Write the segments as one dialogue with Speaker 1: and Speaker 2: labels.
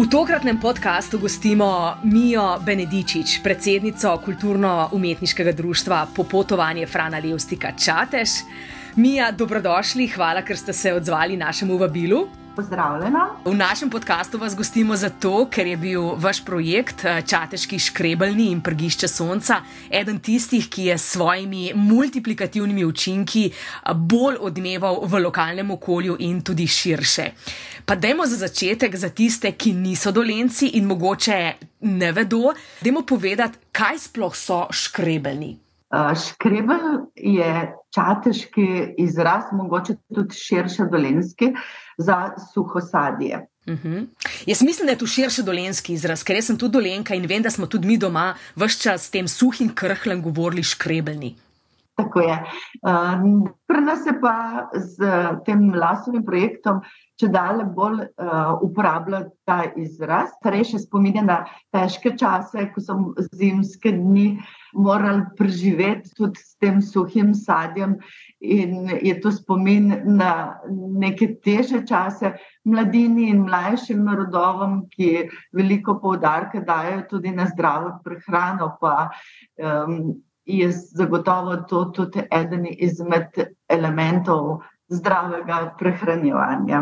Speaker 1: V tokratnem podkastu gostimo Mijo Benedičič, predsednico kulturno-umetniškega društva Popotovanje Frana Levstika Čatež. Mija, dobrodošli, hvala, ker ste se odzvali našemu vabilu.
Speaker 2: Pozdravljena.
Speaker 1: V našem podkastu vas gostimo zato, ker je bil vaš projekt eh, Čateški škrebelni in prgišče sonca eden tistih, ki je s svojimi multiplikativnimi učinki eh, bolj odmeval v lokalnem okolju in tudi širše. Pa dajmo za začetek, za tiste, ki niso dolenci in mogoče ne vedo, dajmo povedati, kaj sploh so škrebelni.
Speaker 2: Uh, škrebel je čateški izraz, mogoče tudi širše dolenski, za suho sadje.
Speaker 1: Uh mhm. -huh. Jaz mislim, da je to širše dolenski izraz, ker sem tudi dolenka in vem, da smo tudi mi doma vse čas s tem suhim krhlem govorili škrebelni.
Speaker 2: Tako je. Uh, Pri nas je pa z tem lasovim projektom če dalje bolj uh, uporablja ta izraz. Starejše spominja na težke čase, ko so zimske dni morali preživeti tudi s tem suhim sadjem, in je to spomin na neke teže čase, mladini in mlajšim narodovom, ki veliko poudarka dajo tudi na zdravo prehrano. Pa, um, Je zagotovo to tudi eden izmed elementov zdravega prehranjevanja.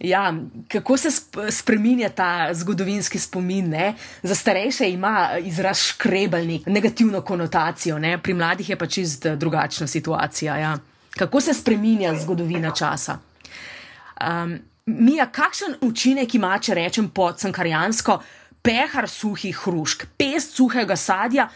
Speaker 1: Ja, kako se spremenja ta zgodovinski spomin? Ne? Za starejše ima izraz škrebelnik negativno konotacijo, ne? pri mladih je pa čist drugačna situacija. Ja. Kako se spremenja zgodovina časa? Um, Mija, kakšen učinek ima, če rečem po cankarjansko, pehar suhih hrušk, pest suhega sadja,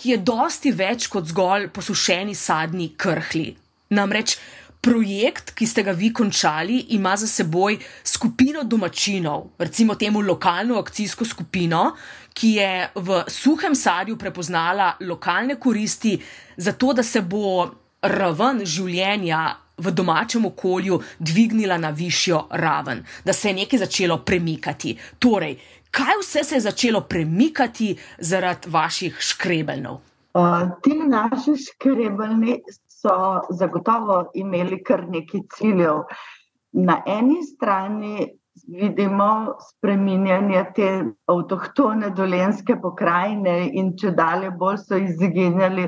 Speaker 1: ki je dosti več kot zgolj posušeni sadni krhli? Namreč projekt, ki ste ga vi končali, ima za seboj skupino domačinov, recimo temu lokalno akcijsko skupino, ki je v suhem sadju prepoznala lokalne koristi, zato da se bo raven življenja v domačem okolju dvignila na višjo raven, da se je nekaj začelo premikati. Torej, kaj vse se je začelo premikati zaradi vaših škrebelnov?
Speaker 2: Uh, ti naši škrebelni so zagotovo imeli kar nekaj ciljev. Na eni strani vidimo spreminjanje te avtohtone dolenske pokrajine in če dalje bolj so izginjali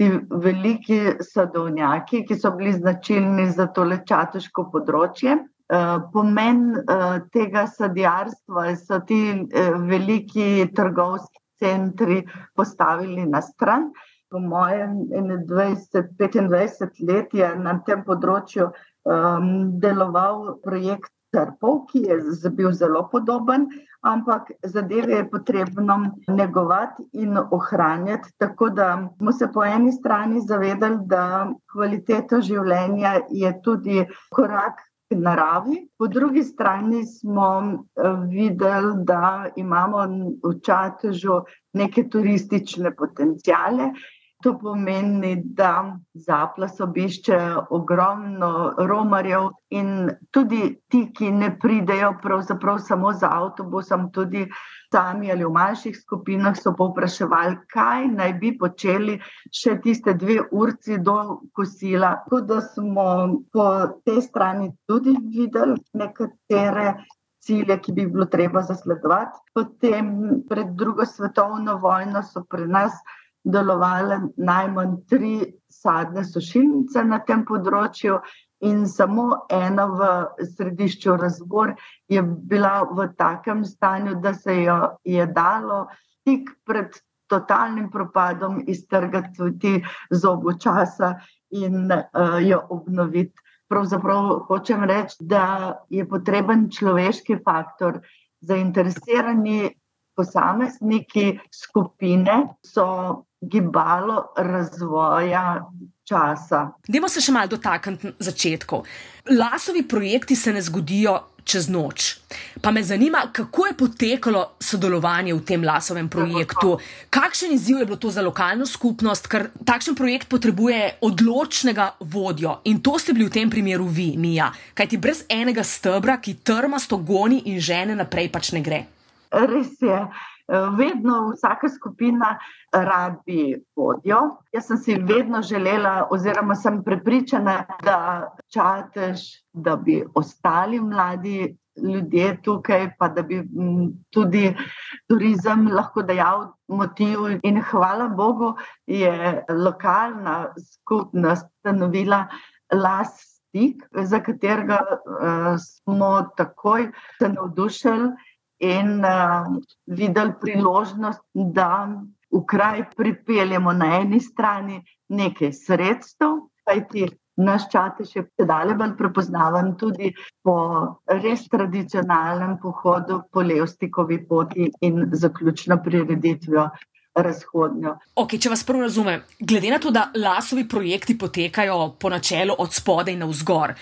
Speaker 2: ti veliki sadovnjaki, ki so bili značilni za tole čatoško področje. Eh, pomen eh, tega sadjarstva so ti eh, veliki trgovski centri postavili na stran po mojem 21-25 let je na tem področju um, deloval projekt Trpov, ki je bil zelo podoben, ampak zadeve je potrebno negovati in ohranjati. Tako da smo se po eni strani zavedali, da kvaliteta življenja je tudi korak naravi. Po drugi strani smo eh, videli, da imamo v Čatežu neke turistične potencijale. To pomeni, da zaplas obišče ogromno romarjev in tudi ti, ki ne pridejo samo z avtobusom, tudi sami ali v manjših skupinah so povpraševali, kaj naj bi počeli še tiste dve urci do kosila. Tako da smo po tej strani tudi videli nekatere cilje, ki bi bilo treba zasledovati. Potem pred drugo svetovno vojno so pri nas delovale najmanj tri sadne sušilnice na tem področju in samo ena v središču razbor je bila v takem stanju, da se jo je dalo tik pred totalnim propadom iztrgati z obočasa in uh, jo obnoviti. Pravzaprav hočem reči, da je potreben človeški faktor, zainteresirani posamezniki skupine so gibalo razvoja časa.
Speaker 1: Dajmo se še malo dotakniti začetkov. Lasovi projekti se ne zgodijo čez noč. Pa me zanima, kako je potekalo sodelovanje v tem lasovem projektu, kakšen izziv je bilo to za lokalno skupnost, ker takšen projekt potrebuje odločnega vodjo in to ste bili v tem primeru vi, Mija, kajti brez enega stebra, ki trmasto goni in žene naprej, pač ne gre.
Speaker 2: Res je vedno vsaka skupina rabi vodjo. Jaz sem si vedno želela, oziroma sem prepričana, da čatež, da bi ostali mladi ljudje tukaj, pa da bi tudi turizem lahko dejal motiv. In hvala Bogu je lokalna skupnost stanovila las. Stik, za katerega uh, smo takoj se navdušili in uh, videli priložnost, da v kraj pripeljemo na eni strani nekaj sredstev, kajti naš čatež je predale bolj prepoznaven tudi po res tradicionalnem pohodu po Levstikovi poti in zaključno prireditvijo razhodnjo.
Speaker 1: Okay, če vas prvo razumem, glede na to, da lasovi projekti potekajo po načelu od spodaj na vzgor.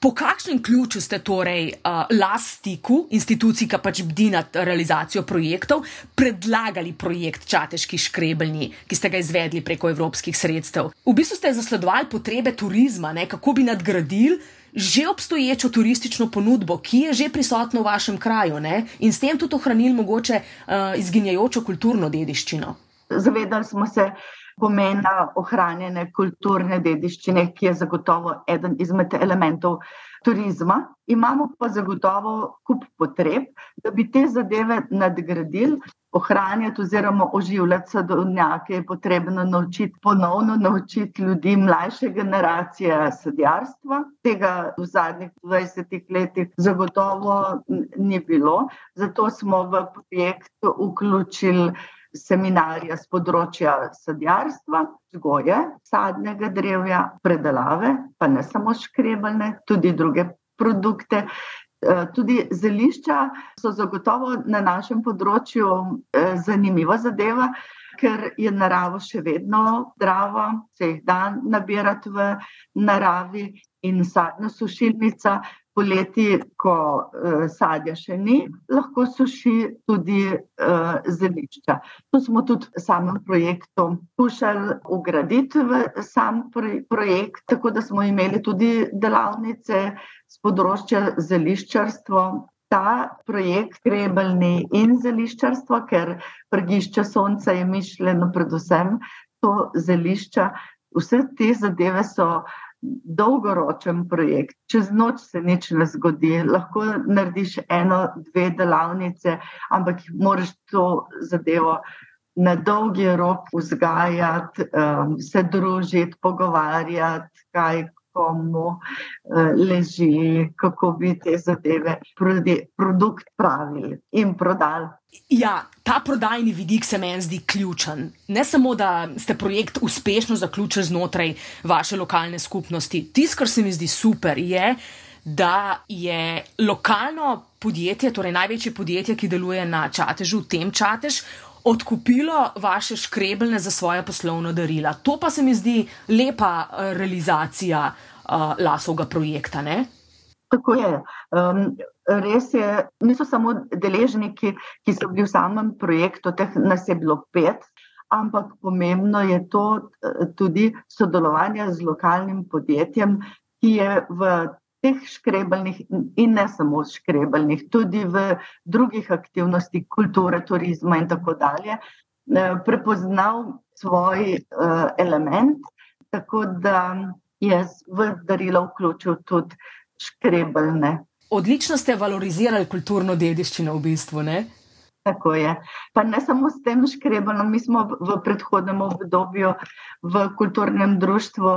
Speaker 1: Po kakšnem ključu ste torej uh, lastiku, instituciji, ki pač bdi nad realizacijo projektov, predlagali projekt Čateški škrebelni, ki ste ga izvedli preko evropskih sredstev? V bistvu ste zasledovali potrebe turizma, ne? kako bi nadgradili že obstoječo turistično ponudbo, ki je že prisotna v vašem kraju ne? in s tem tudi ohranili mogoče uh, izginjajočo kulturno dediščino.
Speaker 2: Zavedali smo se pomena ohranjene kulturne dediščine, ki je zagotovo eden izmed elementov turizma. Imamo pa zagotovo kup potreb, da bi te zadeve nadgradili, ohranjati oziroma oživljati sadovnjake, je potrebno naučiti, ponovno naučiti ljudi mlajše generacije sadjarstva. Tega v zadnjih 20 letih zagotovo ni bilo. Zato smo v projekt vključili seminarje z področja sadjarstva, vzgoje, sadnega drevja, predelave, pa ne samo škrebelne, tudi druge produkte. Eh, tudi zelišča so zagotovo na našem področju eh, zanimiva zadeva, ker je narava še vedno zdrava, se jih da nabirati v naravi in sadna sušilnica. Poleti, ko uh, sadja še ni, lahko suši tudi uh, zelišča. To smo tudi v samem projektu skušali ugraditi v sam projekt, tako da smo imeli tudi delavnice z področja zeliščarstva. Ta projekt Krebelni in zeliščarstvo, ker prgišče sonca je mišljeno predvsem to zelišča, vse te zadeve so dolgoročen projekt. Čez noč se nič ne zgodi, lahko narediš eno, dve delavnice, ampak moraš to zadevo na dolgi rok vzgajati, um, se družiti, pogovarjati, kaj komu uh, leži, kako bi te zadeve, produkt pravili in prodali.
Speaker 1: Ja, ta prodajni vidik se meni zdi ključen. Ne samo, da ste projekt uspešno zaključili znotraj vaše lokalne skupnosti. Tisto, kar se mi zdi super, je, da je lokalno podjetje, torej največje podjetje, ki deluje na čatežu, tem čatež. Odkupilo vaše škrebelne za svoje poslovno darila. To pa se mi zdi lepa eh, realizacija uh, lasovega projekta. Ne?
Speaker 2: Tako je. Um, res je, niso samo deležniki, ki so bili v samem projektu, teh nas je bilo pet, ampak pomembno je to eh, tudi sodelovanje z lokalnim podjetjem, ki je v teh škrebelnih in ne samo škrebelnih, tudi v drugih aktivnostih kulture, turizma in tako dalje, eh, prepoznal svoj uh, element, tako da je v darilo vključil tudi škrebelne.
Speaker 1: Odlično ste valorizirali kulturno dediščino v bistvu. Ne?
Speaker 2: Tako je. Pa ne samo s tem škrebelom, mi smo v predhodnem obdobju v kulturnem društvu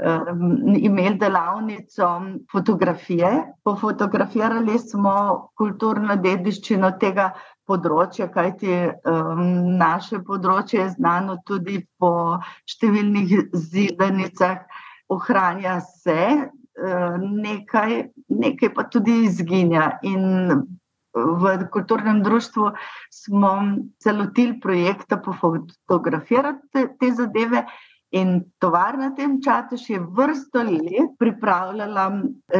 Speaker 2: um, imeli delavnico fotografije. Pofotografirali smo kulturno dediščino tega področja, kajti um, naše področje je znano tudi po številnih zidanicah, ohranja se, Eh, nekaj, nekaj pa tudi izginja. In v kulturnem društvu smo se lotili projekta pofotografirati te, te zadeve. In tovarna tem čatuš je vrsto let pripravljala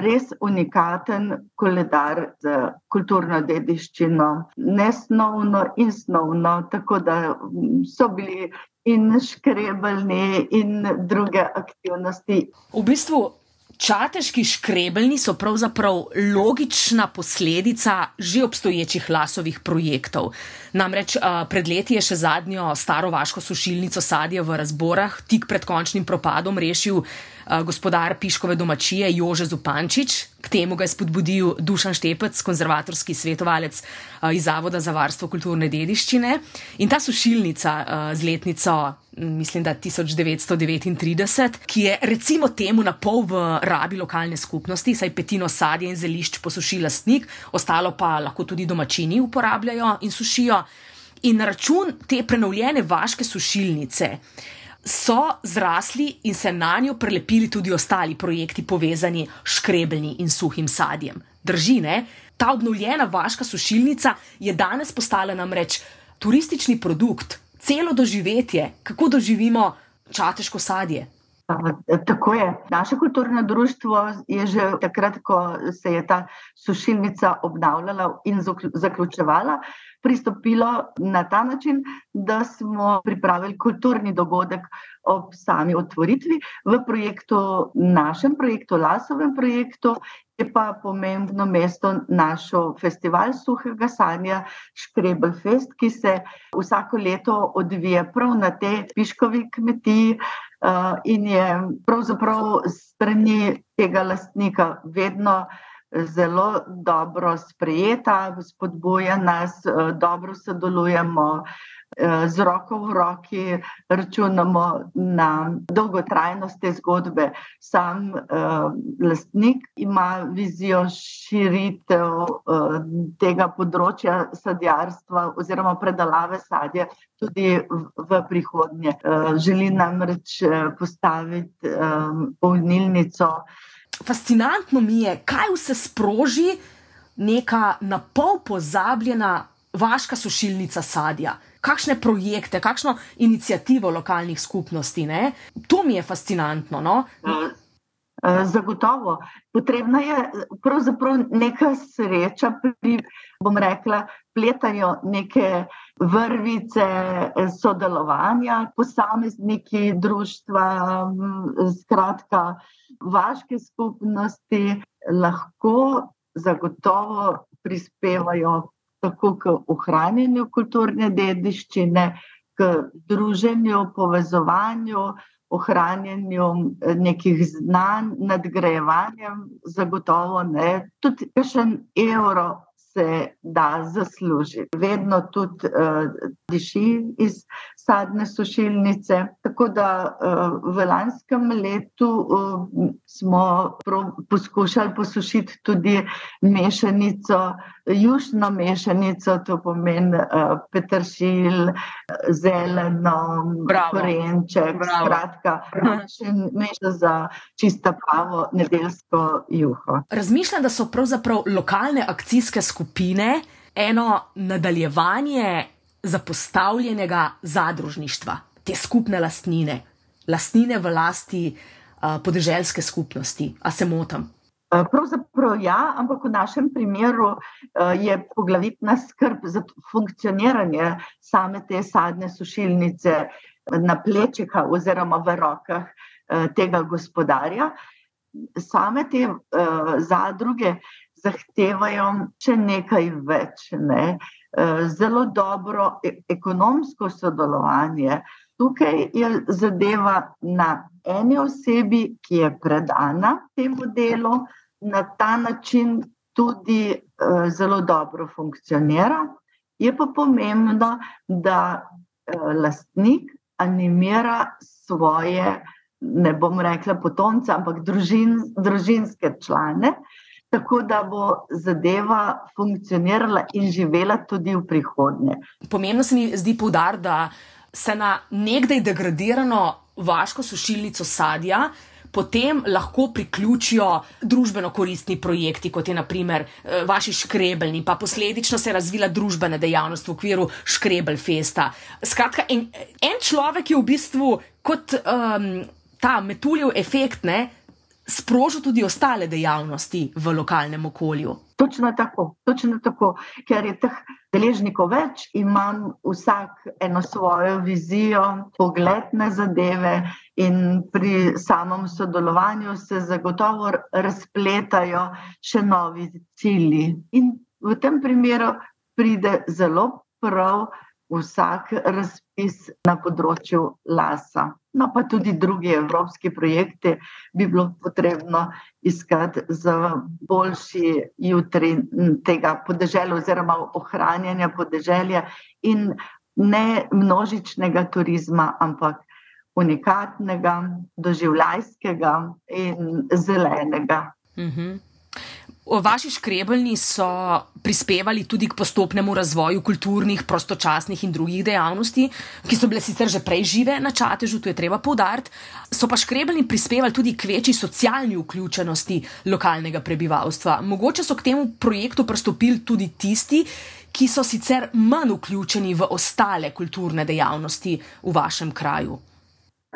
Speaker 2: res unikaten koledar za kulturno dediščino, nesnovno in snovno, tako da so bili in škrebelni in druge aktivnosti.
Speaker 1: V bistvu Čateški škrebelni so pravzaprav logična posledica že obstoječih lasovih projektov. Namreč pred leti je še zadnjo staro vaško sušilnico sadja v razborah tik pred končnim propadom rešil gospodar Piškove domačije Jože Zupančič, k temu ga je spodbudil Dušan Štepec, konzervatorski svetovalec iz Zavoda za varstvo kulturne dediščine. In ta sušilnica z letnico, mislim, da 1939, ki je recimo temu na pol v rabi lokalne skupnosti, saj petino sadja in zelišč posuši lastnik, ostalo pa lahko tudi domačini uporabljajo in sušijo. In na račun te prenovljene vaške sušilnice so zrasli in se na njo prelepili tudi ostali projekti, povezani s škrebelni in suhim sadjem. Drži, ne? Ta obnovljena vaška sušilnica je danes postala namreč turistični produkt, celo doživetje, kako doživimo čateško sadje.
Speaker 2: Tako je. Naše kulturno društvo je že takrat, ko se je ta sušilnica obnavljala in zaključevala, pristopilo na ta način, da smo pripravili kulturni dogodek ob sami otvoritvi v projektu, našem projektu, Lasovem projektu. Je pa pomembno mesto našo festival suhega sanja, Škrebelfest, ki se vsako leto odvija prav na tej piškovi kmetiji. Uh, in je pravzaprav strani tega lastnika vedno zelo dobro sprejeta, spodbuja nas, eh, dobro sodelujemo, eh, z roko v roki računamo na dolgotrajnost te zgodbe. Sam uh, lastnik ima vizijo širitev uh, tega področja sadjarstva oziroma predelave sadja tudi v, v prihodnje. Uh, želi namreč postaviti um, polnilnico
Speaker 1: fascinantno mi je, kaj vse sproži neka na pol pozabljena vaška sušilnica sadja. Kakšne projekte, kakšno inicijativo lokalnih skupnosti. Ne? To mi je fascinantno. No?
Speaker 2: Eh, zagotovo. Potrebna je pravzaprav neka sreča pri, bom rekla, pletanju neke vrvice sodelovanja, posamezniki društva, skratka, vaške skupnosti lahko zagotovo prispevajo tako k ohranjanju kulturne dediščine, k druženju, povezovanju, ohranjanju eh, nekih znanj, nadgrajevanjem, zagotovo ne. Tudi še en evro se da zaslužiti. Vedno tudi uh, diši iz sadne sušilnice. Tako da uh, v lanskem letu uh, smo poskušali posušiti tudi mešanico, južno mešanico, to pomeni uh, petršilj, zeleno, korenček, skratka, mešanico za čisto pravo nedeljsko juho.
Speaker 1: Razmišljam, da so pravzaprav lokalne akcijske skupine eno nadaljevanje zapostavljenega zadružništva, te skupne lastnine, lastnine v lasti uh, podeželske skupnosti. A se motim?
Speaker 2: Pravzaprav ja, ampak v našem primeru je poglavitna skrb za funkcioniranje same te sadne sušilnice na plečih oziroma v rokah tega gospodarja. Same te zadruge zahtevajo še nekaj več. Ne? Eh, zelo dobro e, ekonomsko sodelovanje. Tukaj je zadeva na eni osebi, ki je predana temu delu, na ta način tudi uh, zelo dobro funkcionira. Je pa pomembno, da uh, lastnik animira svoje, ne bom rekla potomce, ampak družin, družinske člane, uh, tako da bo zadeva funkcionirala in živela tudi v prihodnje.
Speaker 1: Pomembno se mi zdi poudariti, da se na nekdaj degradirano vaško sušilnico sadja. Potem lahko priključijo družbeno koristni projekti, kot je naprimer eh, vaši škrebelni, pa posledično se je razvila družbena dejavnost v okviru škrebelfesta. Skratka, en, en človek je v bistvu kot um, ta metuljev efekt, ne, sprožil tudi ostale dejavnosti v lokalnem okolju.
Speaker 2: Točno tako, točno tako, ker je teh deležnikov več, imam vsak eno svojo vizijo, pogled na zadeve, in pri samem sodelovanju se zagotovo razpletajo še novi cilji. In v tem primeru pride zelo prav vsak razpis na področju lasa. No, pa tudi drugi evropski projekti bi bilo potrebno iskati za boljši jutri tega podeželja, oziroma ohranjanja podeželja in ne množičnega turizma, ampak unikatnega, doživljajskega in zelenega. Uh mhm.
Speaker 1: Vaši škrebljni so prispevali tudi k postopnemu razvoju kulturnih, prostočasnih in drugih dejavnosti, ki so bile sicer že prej žive na čatežu, to je treba povdariti. So pa škrebljni prispevali tudi k večji socialni vključenosti lokalnega prebivalstva. Mogoče so k temu projektu pristopili tudi tisti, ki so sicer manj vključeni v ostale kulturne dejavnosti v vašem kraju.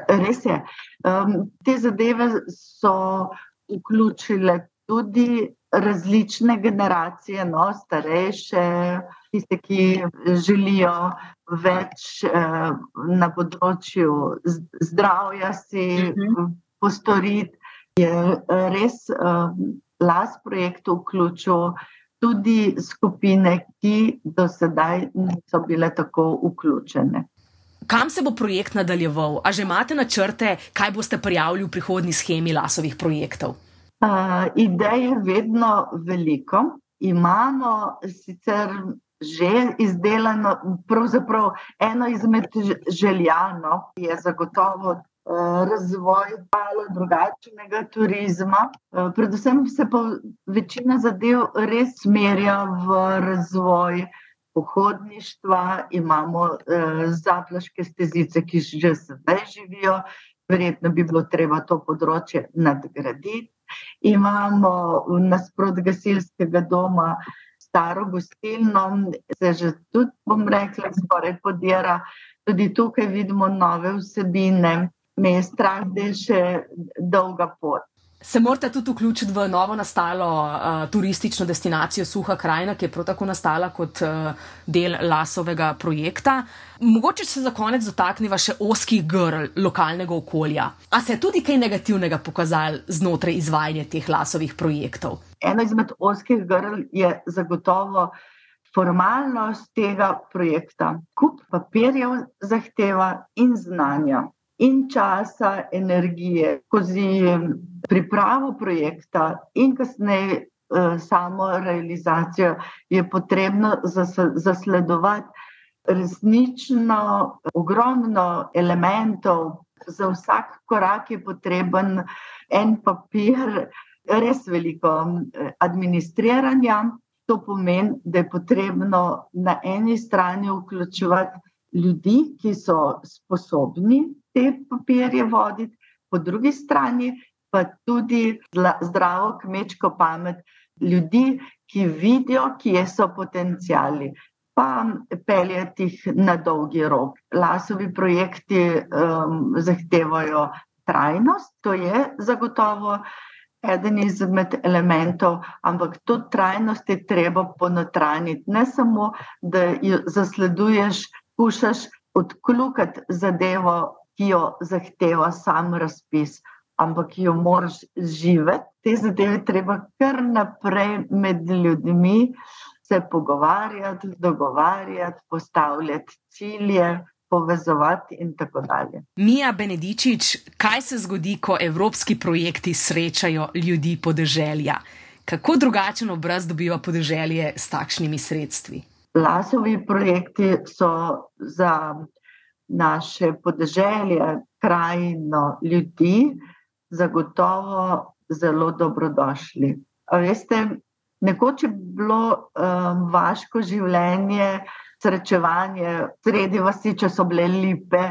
Speaker 2: Res je. Um, te zadeve so vključile tudi različne generacije, no, starejše, tiste, ki želijo več eh, na področju zdravja si mhm. postoriti. Je res eh, las projektu vključil tudi skupine, ki do sedaj niso bile tako vključene.
Speaker 1: Kam se bo projekt nadaljeval? A že imate načrte, kaj boste prijavili v prihodnji schemi lasovih projektov?
Speaker 2: Uh, idej je vedno veliko. Imamo sicer že izdelano, pravzaprav eno izmed želja, no, je zagotovo uh, razvoj malo drugačnega turizma. Uh, predvsem se pa večina zadev res smerja v razvoj. Pohodništva, imamo eh, zaplaške stezice, ki že zdaj živijo, verjetno bi bilo treba to področje nadgraditi. Imamo nasprot gasilskega doma staro gostilno, se že tudi, bom rekla, skoraj podira. Tudi tukaj vidimo nove vsebine, me je strah, da je še dolga pot.
Speaker 1: Se morate tudi vključiti v novo nastalo uh, turistično destinacijo Suha krajina, ki je prav tako nastala kot uh, del lasovega projekta. Mogoče se za konec dotakneva še oskih grl lokalnega okolja. A se je tudi kaj negativnega pokazalo znotraj izvajanja teh lasovih projektov?
Speaker 2: Eno izmed oskih grl je zagotovo formalnost tega projekta. Kup papirjev zahteva in znanja in časa, energije, skozi pripravo projekta in kasneje eh, samo realizacijo, je potrebno zasledovati resnično ogromno elementov. Za vsak korak je potreben en papir, res veliko eh, administriranja. To pomeni, da je potrebno na eni strani vključevati ljudi, ki so sposobni te papirje voditi, po drugi strani pa tudi zdravo kmečko pamet ljudi, ki vidijo, kje so potencijali. Pa peljati jih na dolgi rok. Lasovi projekti um, zahtevajo trajnost, to je zagotovo eden izmed elementov, ampak to trajnost je treba ponotraniti. Ne samo, da jo zasleduješ, pušaš odklukati zadevo ki jo zahteva sam razpis, ampak jo moraš živeti. Te zadeve treba kar naprej med ljudmi se pogovarjati, dogovarjati, postavljati cilje. Povezovati in tako dalje.
Speaker 1: Mija Benedičič, kaj se zgodi, ko evropski projekti srečajo ljudi podeželja? Kako drugačen obraz dobiva podeželje s takšnimi sredstvi?
Speaker 2: Lasovi projekti so za naše podeželje, krajino ljudi, zagotovo zelo dobrodošli. A veste, nekoč je bilo um, vaško življenje, srečevanje sredi vasi, če so bile lipe,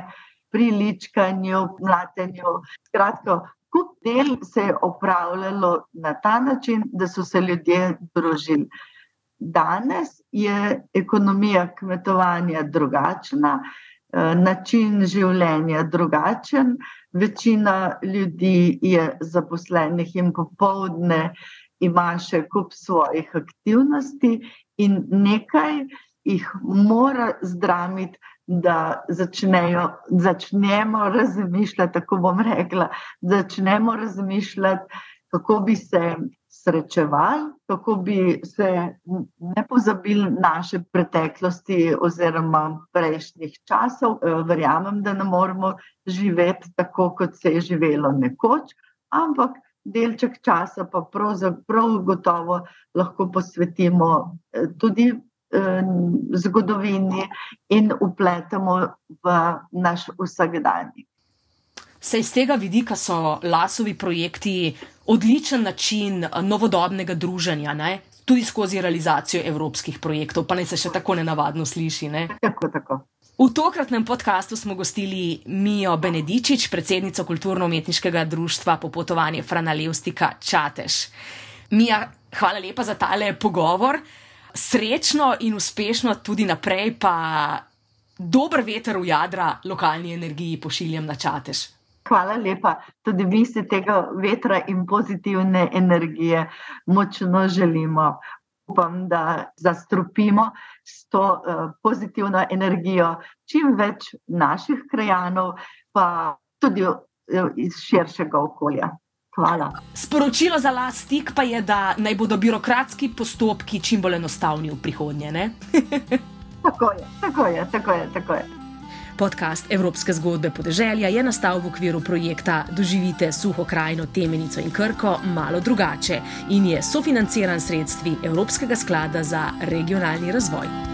Speaker 2: pri ličkanju, mlatenju. Skratka, kup del se je opravljalo na ta način, da so se ljudje družili. Danes je ekonomija kmetovanja drugačna način življenja drugačen. Večina ljudi je zaposlenih in popovdne ima še kup svojih aktivnosti, in nekaj jih mora zdramiti, da začnejo, začnemo razmišljati, tako bom rekla, začnemo razmišljati, kako bi se srečevali, kako bi se ne pozabili naše preteklosti oziroma prejšnjih časov. Verjamem, da ne moremo živeti tako, kot se je živelo nekoč, ampak delček časa pa prav gotovo lahko posvetimo tudi zgodovini in vpletemo v naš vsakdanjik.
Speaker 1: Sej iz tega vidika so lasovi projekti odličen način novodobnega druženja, ne? tudi skozi realizacijo evropskih projektov, pa naj se še tako nenavadno sliši. Ne?
Speaker 2: Tako, tako.
Speaker 1: V tokratnem podkastu smo gostili Mijo Benedičič, predsednico kulturno-umetniškega društva Popotovanje Frana Levstika Čateš. Mija, hvala lepa za tale pogovor srečno in uspešno tudi naprej, pa dober veter v jadra lokalni energiji pošiljam na čatež.
Speaker 2: Hvala lepa. Tudi mi si tega vetra in pozitivne energije močno želimo. Upam, da zastrupimo s to uh, pozitivno energijo čim več naših krajanov, pa tudi uh, iz širšega okolja. Hvala.
Speaker 1: Sporočilo za las stik pa je, da naj bodo birokratski postopki čim bolj enostavni v prihodnje.
Speaker 2: tako je, tako je, tako je. Tako je.
Speaker 1: Podcast Evropske zgodbe podeželja je nastal v okviru projekta Doživite suho krajino Temenico in Krko malo drugače in je sofinanciran sredstvi Evropskega sklada za regionalni razvoj.